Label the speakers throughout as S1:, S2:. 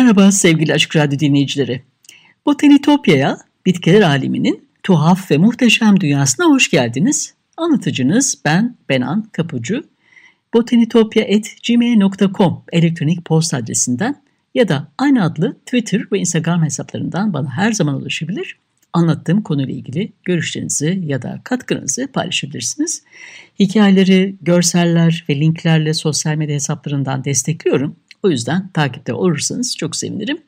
S1: Merhaba sevgili Açık Radyo dinleyicileri. Botanitopya'ya, bitkiler aleminin tuhaf ve muhteşem dünyasına hoş geldiniz. Anlatıcınız ben Benan Kapucu. botanitopya.gmail.com elektronik posta adresinden ya da aynı adlı Twitter ve Instagram hesaplarından bana her zaman ulaşabilir. Anlattığım konuyla ilgili görüşlerinizi ya da katkınızı paylaşabilirsiniz. Hikayeleri, görseller ve linklerle sosyal medya hesaplarından destekliyorum. O yüzden takipte olursanız çok sevinirim.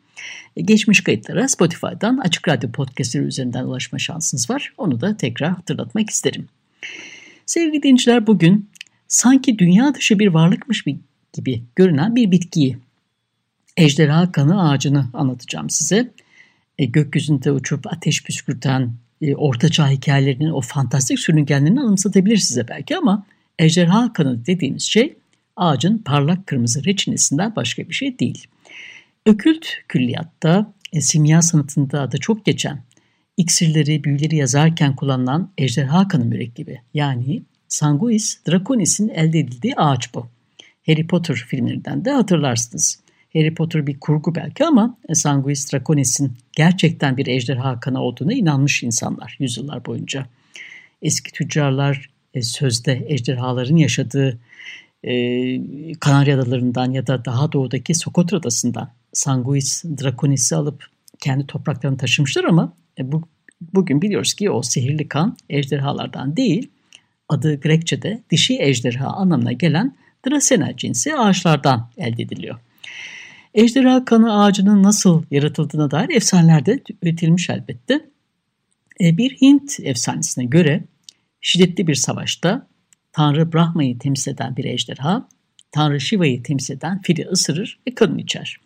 S1: E, geçmiş kayıtlara Spotify'dan Açık Radyo podcastleri üzerinden ulaşma şansınız var. Onu da tekrar hatırlatmak isterim. Sevgili dinleyiciler bugün sanki dünya dışı bir varlıkmış gibi görünen bir bitkiyi, ejderha kanı ağacını anlatacağım size. E, gökyüzünde uçup ateş püskürten e, ortaçağ hikayelerinin o fantastik sürüngenlerini anımsatabilir size belki ama ejderha kanı dediğimiz şey ağacın parlak kırmızı reçinesinden başka bir şey değil. Ökült külliyatta, e, simya sanatında adı çok geçen, iksirleri, büyüleri yazarken kullanılan ejderha kanı mürekkebi yani Sanguis draconis'in elde edildiği ağaç bu. Harry Potter filmlerinden de hatırlarsınız. Harry Potter bir kurgu belki ama Sanguis draconis'in gerçekten bir ejderha kanı olduğuna inanmış insanlar yüzyıllar boyunca. Eski tüccarlar e, sözde ejderhaların yaşadığı e, Kanarya Adalarından ya da daha doğudaki Sokotra Adası'ndan Sanguis draconis'i alıp kendi topraklarını taşımışlar ama e, bu, bugün biliyoruz ki o sihirli kan ejderhalardan değil, adı Grekçe'de dişi ejderha anlamına gelen Dracena cinsi ağaçlardan elde ediliyor. Ejderha kanı ağacının nasıl yaratıldığına dair efsaneler de üretilmiş elbette. E, bir Hint efsanesine göre şiddetli bir savaşta Tanrı Brahma'yı temsil eden bir ejderha, Tanrı Shiva'yı temsil eden fili ısırır ve kanını içer.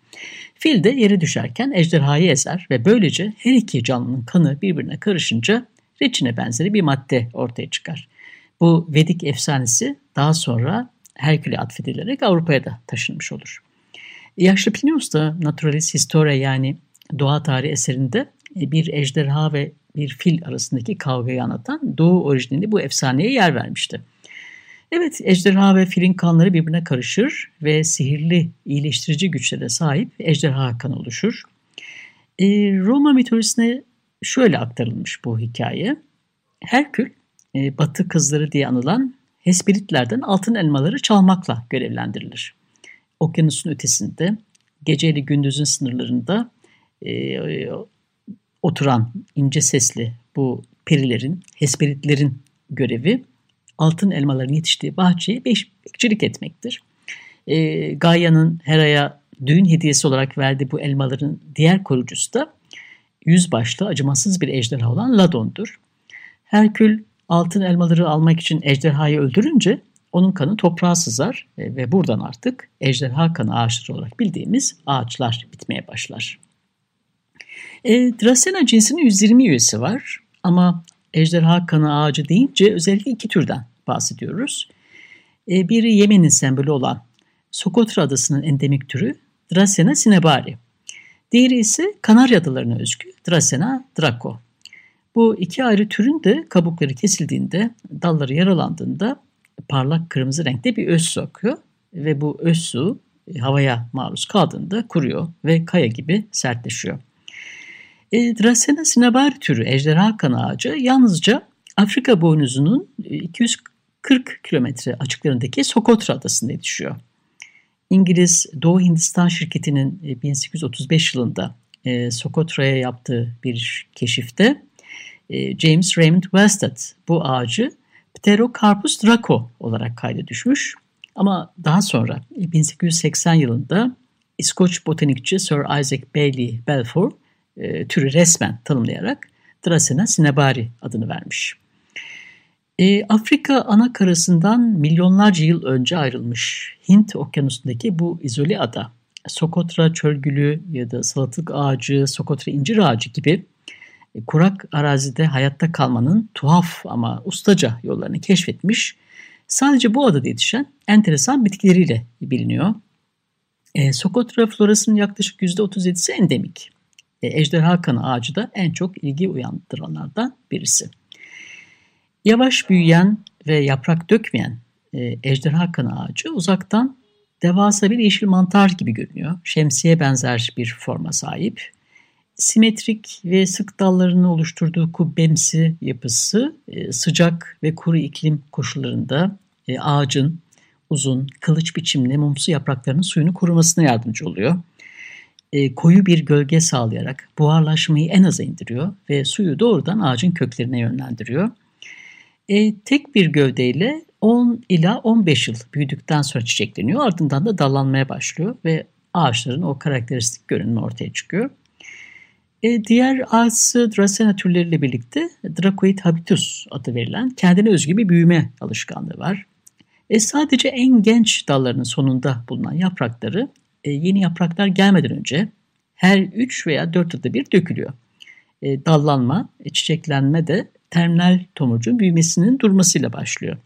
S1: Fil de yere düşerken ejderhayı ezer ve böylece her iki canlının kanı birbirine karışınca reçine benzeri bir madde ortaya çıkar. Bu Vedik efsanesi daha sonra Herkül'e atfedilerek Avrupa'ya da taşınmış olur. Yaşlı Plinius da Naturalis Historia yani doğa tarihi eserinde e, bir ejderha ve bir fil arasındaki kavgayı anlatan Doğu orijinali bu efsaneye yer vermişti. Evet, ejderha ve filin kanları birbirine karışır ve sihirli iyileştirici güçlere sahip ejderha kanı oluşur. E, Roma mitolojisine şöyle aktarılmış bu hikaye. Herkül, e, batı kızları diye anılan Hesperitlerden altın elmaları çalmakla görevlendirilir. Okyanusun ötesinde, geceyle gündüzün sınırlarında e, oturan ince sesli bu perilerin, Hesperitlerin görevi altın elmaların yetiştiği bahçeye bekçilik etmektir. E, Gaia'nın Hera'ya düğün hediyesi olarak verdiği bu elmaların diğer koruyucusu da yüzbaşlı acımasız bir ejderha olan Ladon'dur. Herkül altın elmaları almak için ejderhayı öldürünce onun kanı toprağa sızar ve buradan artık ejderha kanı ağaçları olarak bildiğimiz ağaçlar bitmeye başlar. E, Dracena cinsinin 120 üyesi var ama ejderha kanı ağacı deyince özellikle iki türden bahsediyoruz. E, biri Yemen'in sembolü olan Sokotra adasının endemik türü Dracena cinebari. Diğeri ise Kanarya adalarına özgü Dracena draco. Bu iki ayrı türün de kabukları kesildiğinde, dalları yaralandığında parlak kırmızı renkte bir öz su akıyor ve bu öz su havaya maruz kaldığında kuruyor ve kaya gibi sertleşiyor. E, Dracena cinnabar türü ejderha kanı ağacı yalnızca Afrika boynuzunun 240 e, kilometre açıklarındaki Sokotra adasında yetişiyor. İngiliz Doğu Hindistan şirketinin 1835 e, yılında e, Sokotra'ya yaptığı bir keşifte e, James Raymond Westad bu ağacı Pterocarpus draco olarak kayda düşmüş. Ama daha sonra 1880 yılında İskoç botanikçi Sir Isaac Bailey Balfour e, türü resmen tanımlayarak Dracena cinebari adını vermiş. E, Afrika ana karasından milyonlarca yıl önce ayrılmış Hint okyanusundaki bu izole ada, Sokotra çölgülü ya da salatalık ağacı, Sokotra incir ağacı gibi e, kurak arazide hayatta kalmanın tuhaf ama ustaca yollarını keşfetmiş. Sadece bu adada yetişen enteresan bitkileriyle biliniyor. E, Sokotra florasının yaklaşık %37'si endemik. E, ejderha kanı ağacı da en çok ilgi uyandıranlardan birisi. Yavaş büyüyen ve yaprak dökmeyen e, ejderha kanı ağacı uzaktan devasa bir yeşil mantar gibi görünüyor. Şemsiye benzer bir forma sahip. Simetrik ve sık dallarını oluşturduğu kubbemsi yapısı e, sıcak ve kuru iklim koşullarında e, ağacın uzun, kılıç biçimli mumsu yapraklarının suyunu korumasına yardımcı oluyor. E, koyu bir gölge sağlayarak buharlaşmayı en aza indiriyor ve suyu doğrudan ağacın köklerine yönlendiriyor. E, tek bir gövdeyle 10 ila 15 yıl büyüdükten sonra çiçekleniyor. Ardından da dallanmaya başlıyor ve ağaçların o karakteristik görünümü ortaya çıkıyor. E, diğer ağaçsı Dracena türleriyle birlikte Dracoid habitus adı verilen kendine özgü bir büyüme alışkanlığı var. E, sadece en genç dallarının sonunda bulunan yaprakları e, yeni yapraklar gelmeden önce her 3 veya 4 yılda bir dökülüyor. E, dallanma, e, çiçeklenme de terminal tomurcuğun büyümesinin durmasıyla başlıyor.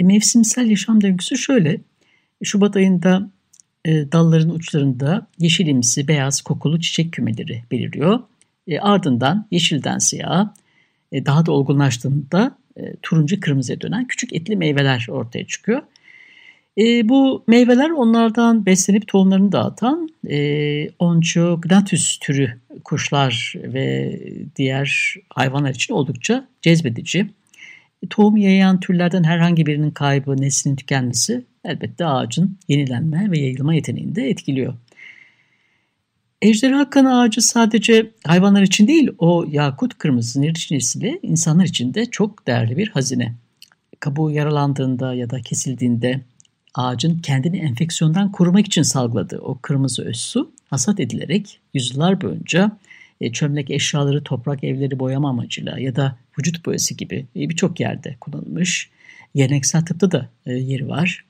S1: Mevsimsel yaşam döngüsü şöyle. Şubat ayında dalların uçlarında yeşilimsi beyaz kokulu çiçek kümeleri beliriyor. Ardından yeşilden siyaha, daha da olgunlaştığında turuncu kırmızıya dönen küçük etli meyveler ortaya çıkıyor. E, bu meyveler onlardan beslenip tohumlarını dağıtan e, Onchognathus türü kuşlar ve diğer hayvanlar için oldukça cezbedici. Tohum yayan türlerden herhangi birinin kaybı, neslinin tükenmesi elbette ağacın yenilenme ve yayılma yeteneğini de etkiliyor. Ejderha kanı ağacı sadece hayvanlar için değil, o yakut kırmızı nesli insanlar için de çok değerli bir hazine. Kabuğu yaralandığında ya da kesildiğinde ağacın kendini enfeksiyondan korumak için salgıladığı o kırmızı öz su hasat edilerek yüzyıllar boyunca e, çömlek eşyaları, toprak evleri boyama amacıyla ya da vücut boyası gibi e, birçok yerde kullanılmış. Geleneksel tıpta da e, yeri var.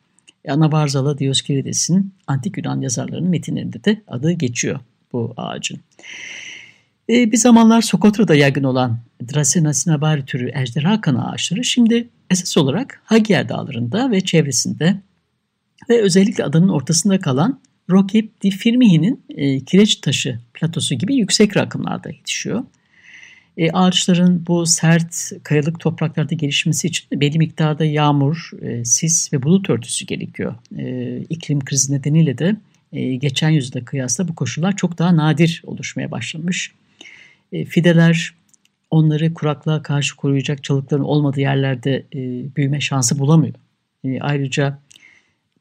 S1: Anabarzalı Dioskürides'in antik Yunan yazarlarının metinlerinde de adı geçiyor bu ağacın. bir zamanlar Sokotra'da yaygın olan Dracena cinnabar türü ejderha kanı ağaçları şimdi esas olarak Hagier dağlarında ve çevresinde ve özellikle adanın ortasında kalan Rokip di Firmihi'nin e, kireç taşı platosu gibi yüksek rakımlarda yetişiyor. E, ağaçların bu sert kayalık topraklarda gelişmesi için belli miktarda yağmur, e, sis ve bulut örtüsü gerekiyor. E, iklim krizi nedeniyle de e, geçen yüzyılda kıyasla bu koşullar çok daha nadir oluşmaya başlamış. E, fideler onları kuraklığa karşı koruyacak çalıkların olmadığı yerlerde e, büyüme şansı bulamıyor. E, ayrıca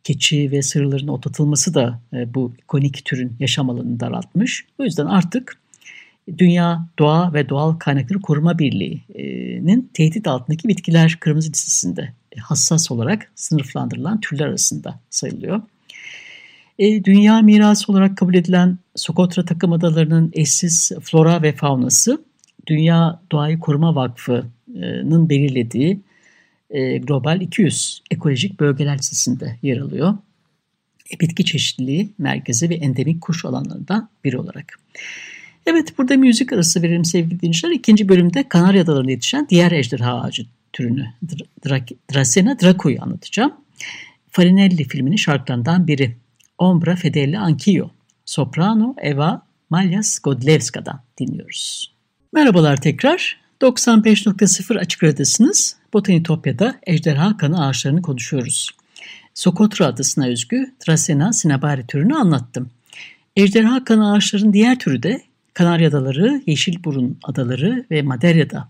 S1: keçi ve sığırların otlatılması da e, bu ikonik türün yaşam alanını daraltmış. O yüzden artık Dünya Doğa ve Doğal Kaynakları Koruma Birliği'nin tehdit altındaki bitkiler kırmızı listesinde hassas olarak sınıflandırılan türler arasında sayılıyor. E, dünya mirası olarak kabul edilen Sokotra takım adalarının eşsiz flora ve faunası Dünya Doğayı Koruma Vakfı'nın belirlediği e, Global 200 ekolojik bölgeler listesinde yer alıyor. E, bitki çeşitliliği merkezi ve endemik kuş alanlarından biri olarak. Evet burada müzik arası verelim sevgili dinleyiciler. İkinci bölümde Kanarya Adaları'nda yetişen diğer ejderha ağacı türünü Dracena draco'yu anlatacağım. Farinelli filminin şarkılarından biri. Ombra Fedele Anch'io. Soprano Eva Malyas Godlevska'dan dinliyoruz. Merhabalar tekrar. 95.0 Açık Radyo'dasınız. Botanitopya'da ejderha kanı ağaçlarını konuşuyoruz. Sokotra adasına özgü Dracena cinabari türünü anlattım. Ejderha kanı ağaçların diğer türü de Kanarya Adaları, Yeşilburun Adaları ve Madeirya'da.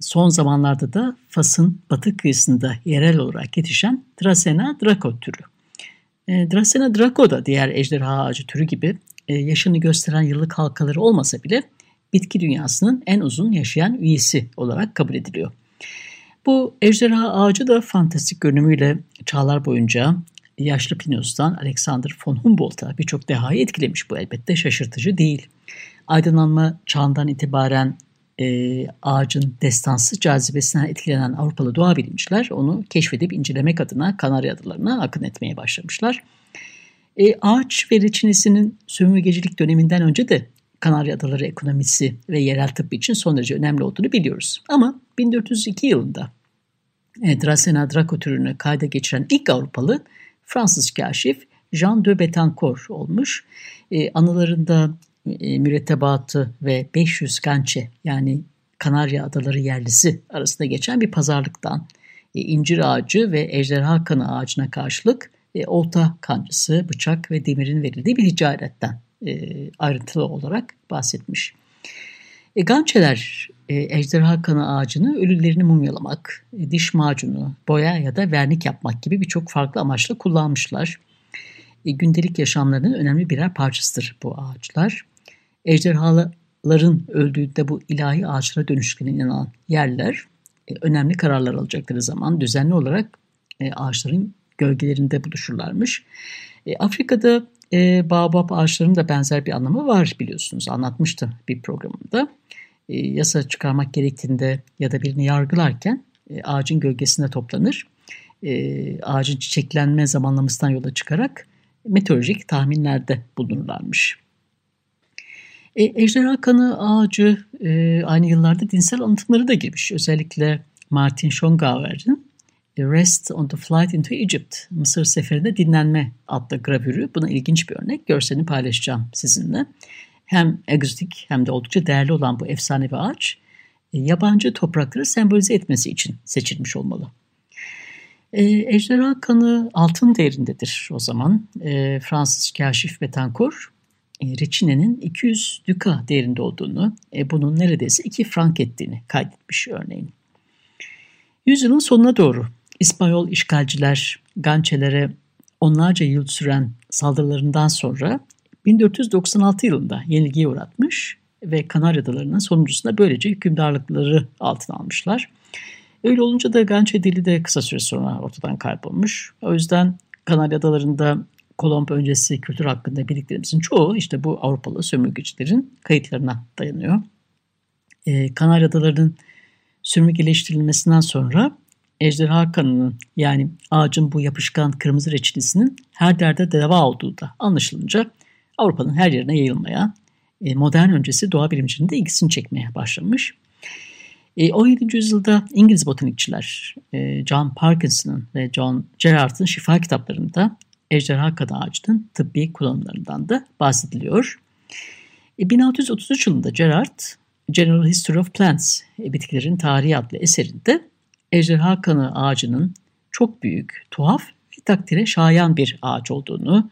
S1: Son zamanlarda da Fas'ın batı kıyısında yerel olarak yetişen Dracena draco türü. E, Dracena draco da diğer ejderha ağacı türü gibi e, yaşını gösteren yıllık halkaları olmasa bile bitki dünyasının en uzun yaşayan üyesi olarak kabul ediliyor. Bu ejderha ağacı da fantastik görünümüyle çağlar boyunca yaşlı Plinius'tan Alexander von Humboldt'a birçok dehayı etkilemiş bu elbette şaşırtıcı değil. Aydınlanma çağından itibaren e, ağacın destansı cazibesinden etkilenen Avrupalı doğa bilimciler onu keşfedip incelemek adına Kanarya Adalarına akın etmeye başlamışlar. E, ağaç ve reçinesinin sömürgecilik döneminden önce de Kanarya Adaları ekonomisi ve yerel tıp için son derece önemli olduğunu biliyoruz. Ama 1402 yılında e, Dracena draco türünü kayda geçiren ilk Avrupalı Fransız kaşif Jean de Betancourt olmuş. E, anılarında e, mürettebatı ve 500 gançe yani Kanarya Adaları yerlisi arasında geçen bir pazarlıktan e, incir ağacı ve ejderha kanı ağacına karşılık e, olta kancısı, bıçak ve demirin verildiği bir ticaretten e, ayrıntılı olarak bahsetmiş. E, gançeler e, ejderha kanı ağacını ölülerini mumyalamak, e, diş macunu, boya ya da vernik yapmak gibi birçok farklı amaçla kullanmışlar. E, gündelik yaşamlarının önemli birer parçasıdır bu ağaçlar. Ejderhaların öldüğünde bu ilahi ağaçlara dönüştüğüne inanan yerler e, önemli kararlar alacakları zaman düzenli olarak e, ağaçların gölgelerinde buluşurlarmış. E, Afrika'da e, baobab ağaçlarının da benzer bir anlamı var biliyorsunuz. Anlatmıştım bir programında. E, yasa çıkarmak gerektiğinde ya da birini yargılarken e, ağacın gölgesinde toplanır. E, ağacın çiçeklenme zamanlamasından yola çıkarak meteorolojik tahminlerde bulunurlarmış. E, ejderha kanı ağacı e, aynı yıllarda dinsel anlatımları da girmiş. Özellikle Martin Schongauer'in Rest on the Flight into Egypt, Mısır seferinde dinlenme adlı gravürü. Buna ilginç bir örnek. Görselini paylaşacağım sizinle. Hem egzotik hem de oldukça değerli olan bu efsanevi ağaç, e, yabancı toprakları sembolize etmesi için seçilmiş olmalı. E, ejderha kanı altın değerindedir o zaman. E, Fransız kaşif Betancourt, e, reçinenin 200 duka değerinde olduğunu, e, bunun neredeyse 2 frank ettiğini kaydetmiş örneğin. Yüzyılın sonuna doğru İspanyol işgalciler Gançelere onlarca yıl süren saldırılarından sonra 1496 yılında yenilgiye uğratmış ve Kanarya Adaları'nın sonuncusunda böylece hükümdarlıkları altına almışlar. Öyle olunca da Gançe dili de kısa süre sonra ortadan kaybolmuş. O yüzden Kanarya Adaları'nda Kolomb öncesi kültür hakkında bildiklerimizin çoğu işte bu Avrupalı sömürgecilerin kayıtlarına dayanıyor. Ee, Kanarya Adaları'nın sömürgeleştirilmesinden sonra ejderha kanının yani ağacın bu yapışkan kırmızı reçinesinin her derde deva olduğu da anlaşılınca Avrupa'nın her yerine yayılmaya, e, modern öncesi doğa bilimcinin de ilgisini çekmeye başlamış. 17. E, yüzyılda İngiliz botanikçiler e, John Parkinson'ın ve John Gerard'ın şifa kitaplarında ejderha kanı ağacının tıbbi kullanımlarından da bahsediliyor. 1633 yılında Gerard General History of Plants, Bitkilerin Tarihi adlı eserinde ejderha kanı ağacının çok büyük, tuhaf ve takdire şayan bir ağaç olduğunu,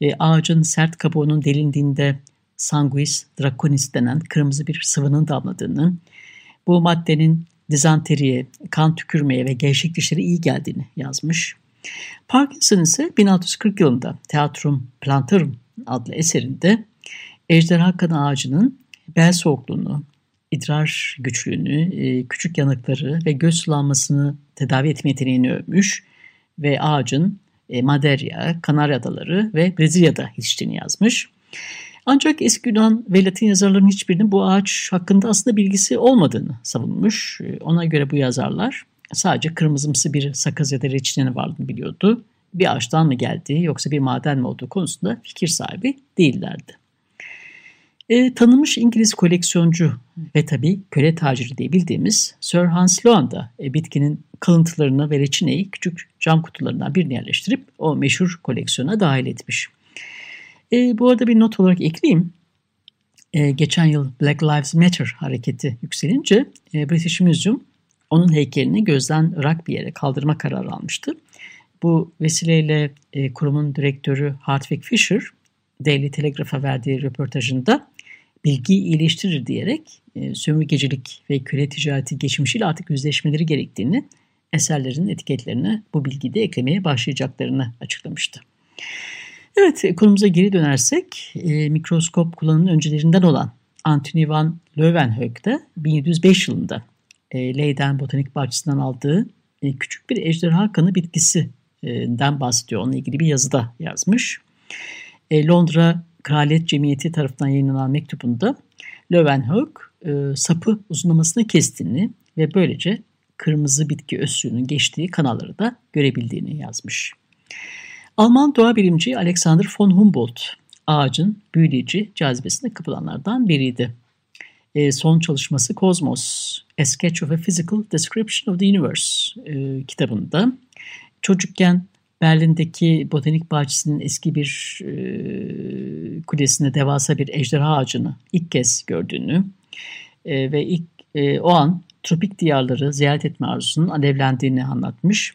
S1: e, ağacın sert kabuğunun delindiğinde sanguis draconis denen kırmızı bir sıvının damladığını, bu maddenin dizanteriye, kan tükürmeye ve gevşek dişlere iyi geldiğini yazmış. Parkinson ise 1640 yılında Teatrum Plantarum adlı eserinde ejderha kanı ağacının bel soğukluğunu, idrar güçlüğünü, e, küçük yanıkları ve göz sulanmasını tedavi etme yeteneğini övmüş ve ağacın e, Madeira, Kanarya Adaları ve Brezilya'da yetiştiğini yazmış. Ancak eski Yunan ve Latin yazarların hiçbirinin bu ağaç hakkında aslında bilgisi olmadığını savunmuş. E, ona göre bu yazarlar sadece kırmızımsı bir sakız ya da reçinenin varlığını biliyordu. Bir ağaçtan mı geldiği yoksa bir maden mi olduğu konusunda fikir sahibi değillerdi. E, tanınmış İngiliz koleksiyoncu ve tabi köle taciri diye bildiğimiz Sir Hans Sloane da e, bitkinin kalıntılarını ve reçineyi küçük cam kutularından birini yerleştirip o meşhur koleksiyona dahil etmiş. E, bu arada bir not olarak ekleyeyim. E, geçen yıl Black Lives Matter hareketi yükselince e, British Museum onun heykelini gözden ırak bir yere kaldırma kararı almıştı. Bu vesileyle e, kurumun direktörü Hartwig Fisher Daily Telegraph'a verdiği röportajında bilgiyi iyileştirir diyerek e, sömürgecilik ve köle ticareti geçmişiyle artık yüzleşmeleri gerektiğini, eserlerin etiketlerine bu bilgiyi eklemeye başlayacaklarını açıklamıştı. Evet, konumuza geri dönersek, e, mikroskop kullanımının öncelerinden olan Anthony van Leeuwenhoek de 1705 yılında e, Leyden Botanik Bahçesi'nden aldığı e, küçük bir ejderha kanı bitkisinden bahsediyor. Onunla ilgili bir yazıda yazmış. E, Londra Kraliyet Cemiyeti tarafından yayınlanan mektubunda Löwenhoek e, sapı uzunlamasını kestiğini ve böylece kırmızı bitki özsüğünün geçtiği kanalları da görebildiğini yazmış. Alman doğa bilimci Alexander von Humboldt ağacın büyüleyici cazibesine kapılanlardan biriydi. E, son çalışması Cosmos, A Sketch of a Physical Description of the Universe e, kitabında çocukken Berlin'deki botanik bahçesinin eski bir e, kulesinde devasa bir ejderha ağacını ilk kez gördüğünü e, ve ilk e, o an tropik diyarları ziyaret etme arzusunun alevlendiğini anlatmış.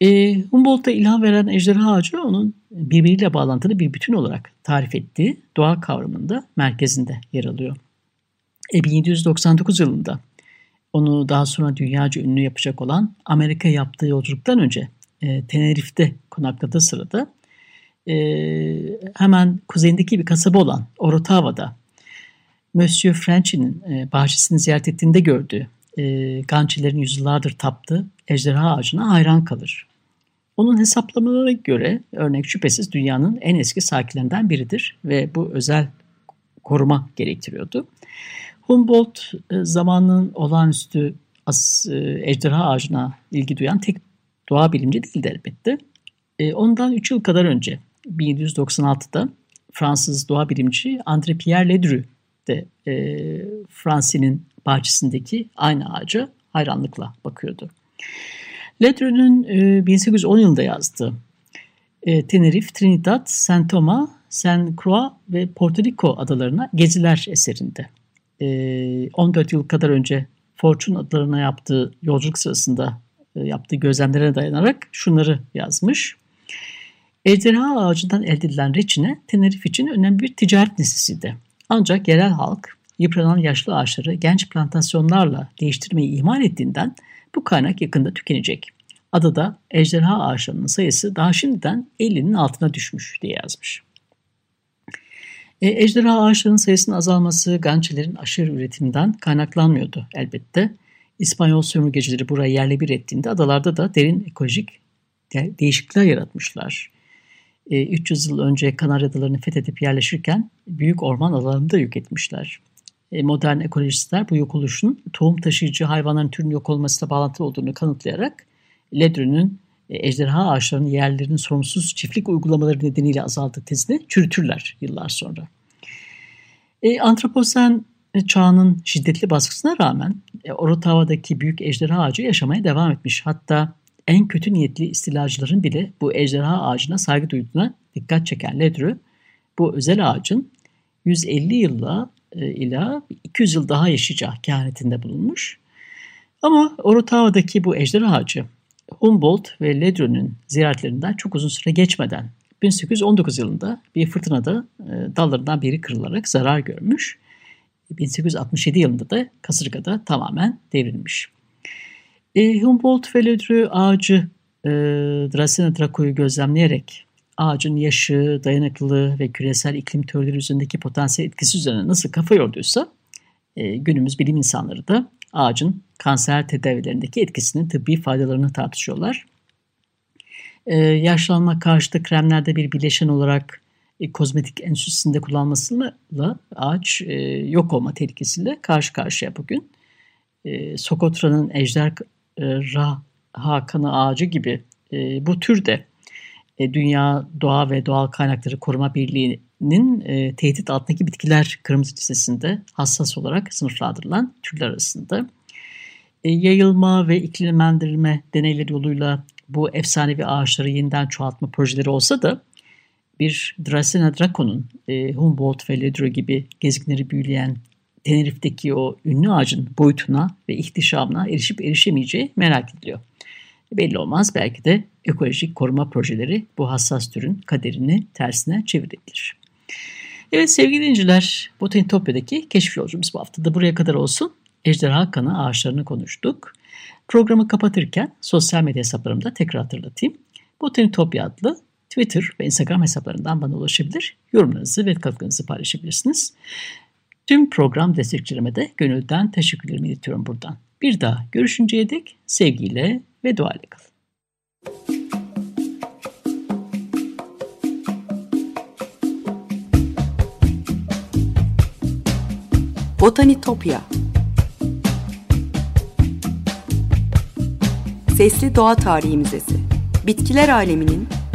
S1: E, Humboldt'a ilham veren ejderha ağacı onun birbiriyle bağlantılı bir bütün olarak tarif ettiği doğa kavramında merkezinde yer alıyor. E, 1799 yılında onu daha sonra dünyaca ünlü yapacak olan Amerika yaptığı yolculuktan önce e, Tenerife'de konakladığı sırada e, hemen kuzeyindeki bir kasaba olan Orotava'da Monsieur Frenchy'nin e, bahçesini ziyaret ettiğinde gördüğü e, Gançilerin yüzyıllardır taptığı ejderha ağacına hayran kalır. Onun hesaplamalarına göre örnek şüphesiz dünyanın en eski sakinlerinden biridir ve bu özel koruma gerektiriyordu. Humboldt e, zamanın olağanüstü as, e, ejderha ağacına ilgi duyan tek doğa bilimci değildi elbette. E, ondan 3 yıl kadar önce 1796'da Fransız doğa bilimci André Pierre Ledru de e, Fransa'nın bahçesindeki aynı ağaca hayranlıkla bakıyordu. Ledru'nun e, 1810 yılında yazdığı e, Tenerife, Trinidad, Saint Thomas, Saint Croix ve Porto Rico adalarına geziler eserinde. E, 14 yıl kadar önce Fortune adalarına yaptığı yolculuk sırasında yaptığı gözlemlere dayanarak şunları yazmış. Ejderha ağacından elde edilen reçine Tenerife için önemli bir ticaret nesnesiydi. Ancak yerel halk yıpranan yaşlı ağaçları genç plantasyonlarla değiştirmeyi ihmal ettiğinden bu kaynak yakında tükenecek. Adada ejderha ağaçlarının sayısı daha şimdiden 50'nin altına düşmüş diye yazmış. E, ejderha ağaçlarının sayısının azalması gançelerin aşırı üretiminden kaynaklanmıyordu elbette. İspanyol sömürgecileri burayı yerle bir ettiğinde adalarda da derin ekolojik değişiklikler yaratmışlar. 300 e, yıl önce Kanarya Adaları'nı fethedip yerleşirken büyük orman alanını da yok etmişler. E, modern ekolojistler bu yok oluşun tohum taşıyıcı hayvanların türünün yok olmasıyla bağlantılı olduğunu kanıtlayarak Ledru'nun e, ejderha ağaçlarının yerlerinin sorumsuz çiftlik uygulamaları nedeniyle azaldığı tezini çürütürler yıllar sonra. E, antroposen çağının şiddetli baskısına rağmen e, Orotava'daki büyük ejderha ağacı yaşamaya devam etmiş. Hatta en kötü niyetli istilacıların bile bu ejderha ağacına saygı duyduğuna dikkat çeken Ledru, bu özel ağacın 150 yılla e, ila 200 yıl daha yaşayacağı kehanetinde bulunmuş. Ama Orotava'daki bu ejderha ağacı Humboldt ve Ledru'nun ziyaretlerinden çok uzun süre geçmeden 1819 yılında bir fırtınada e, dallarından biri kırılarak zarar görmüş 1867 yılında da kasırgada tamamen devrilmiş. E, Humboldt ve Ledru ağacı e, Dracena draco'yu gözlemleyerek ağacın yaşı, dayanıklılığı ve küresel iklim teorileri üzerindeki potansiyel etkisi üzerine nasıl kafa yorduysa e, günümüz bilim insanları da ağacın kanser tedavilerindeki etkisinin tıbbi faydalarını tartışıyorlar. E, yaşlanma karşıtı kremlerde bir bileşen olarak e, kozmetik endüstrisinde kullanmasıyla ağaç e, yok olma tehlikesiyle karşı karşıya bugün. E, Sokotra'nın ejder e, Hakanı ağacı gibi e, bu tür de e, Dünya Doğa ve Doğal Kaynakları Koruma Birliği'nin e, tehdit altındaki bitkiler kırmızı listesinde hassas olarak sınıflandırılan türler arasında. E, yayılma ve iklimlendirme deneyleri yoluyla bu efsanevi ağaçları yeniden çoğaltma projeleri olsa da bir Dracena dracon'un e, Humboldt ve Ledru gibi gezinleri büyüleyen Tenerife'deki o ünlü ağacın boyutuna ve ihtişamına erişip erişemeyeceği merak ediliyor. Belli olmaz belki de ekolojik koruma projeleri bu hassas türün kaderini tersine çevirebilir. Evet sevgili dinleyiciler, Botanitopya'daki keşif yolcumuz bu hafta da buraya kadar olsun. Ejderha kanı ağaçlarını konuştuk. Programı kapatırken sosyal medya hesaplarımda tekrar hatırlatayım. Botanitopya adlı Twitter ve Instagram hesaplarından bana ulaşabilir. Yorumlarınızı ve katkınızı paylaşabilirsiniz. Tüm program destekçilerime de gönülden teşekkürlerimi iletiyorum buradan. Bir daha görüşünceye dek sevgiyle ve duayla kalın.
S2: Botanitopya Sesli Doğa Tarihi Müzesi Bitkiler aleminin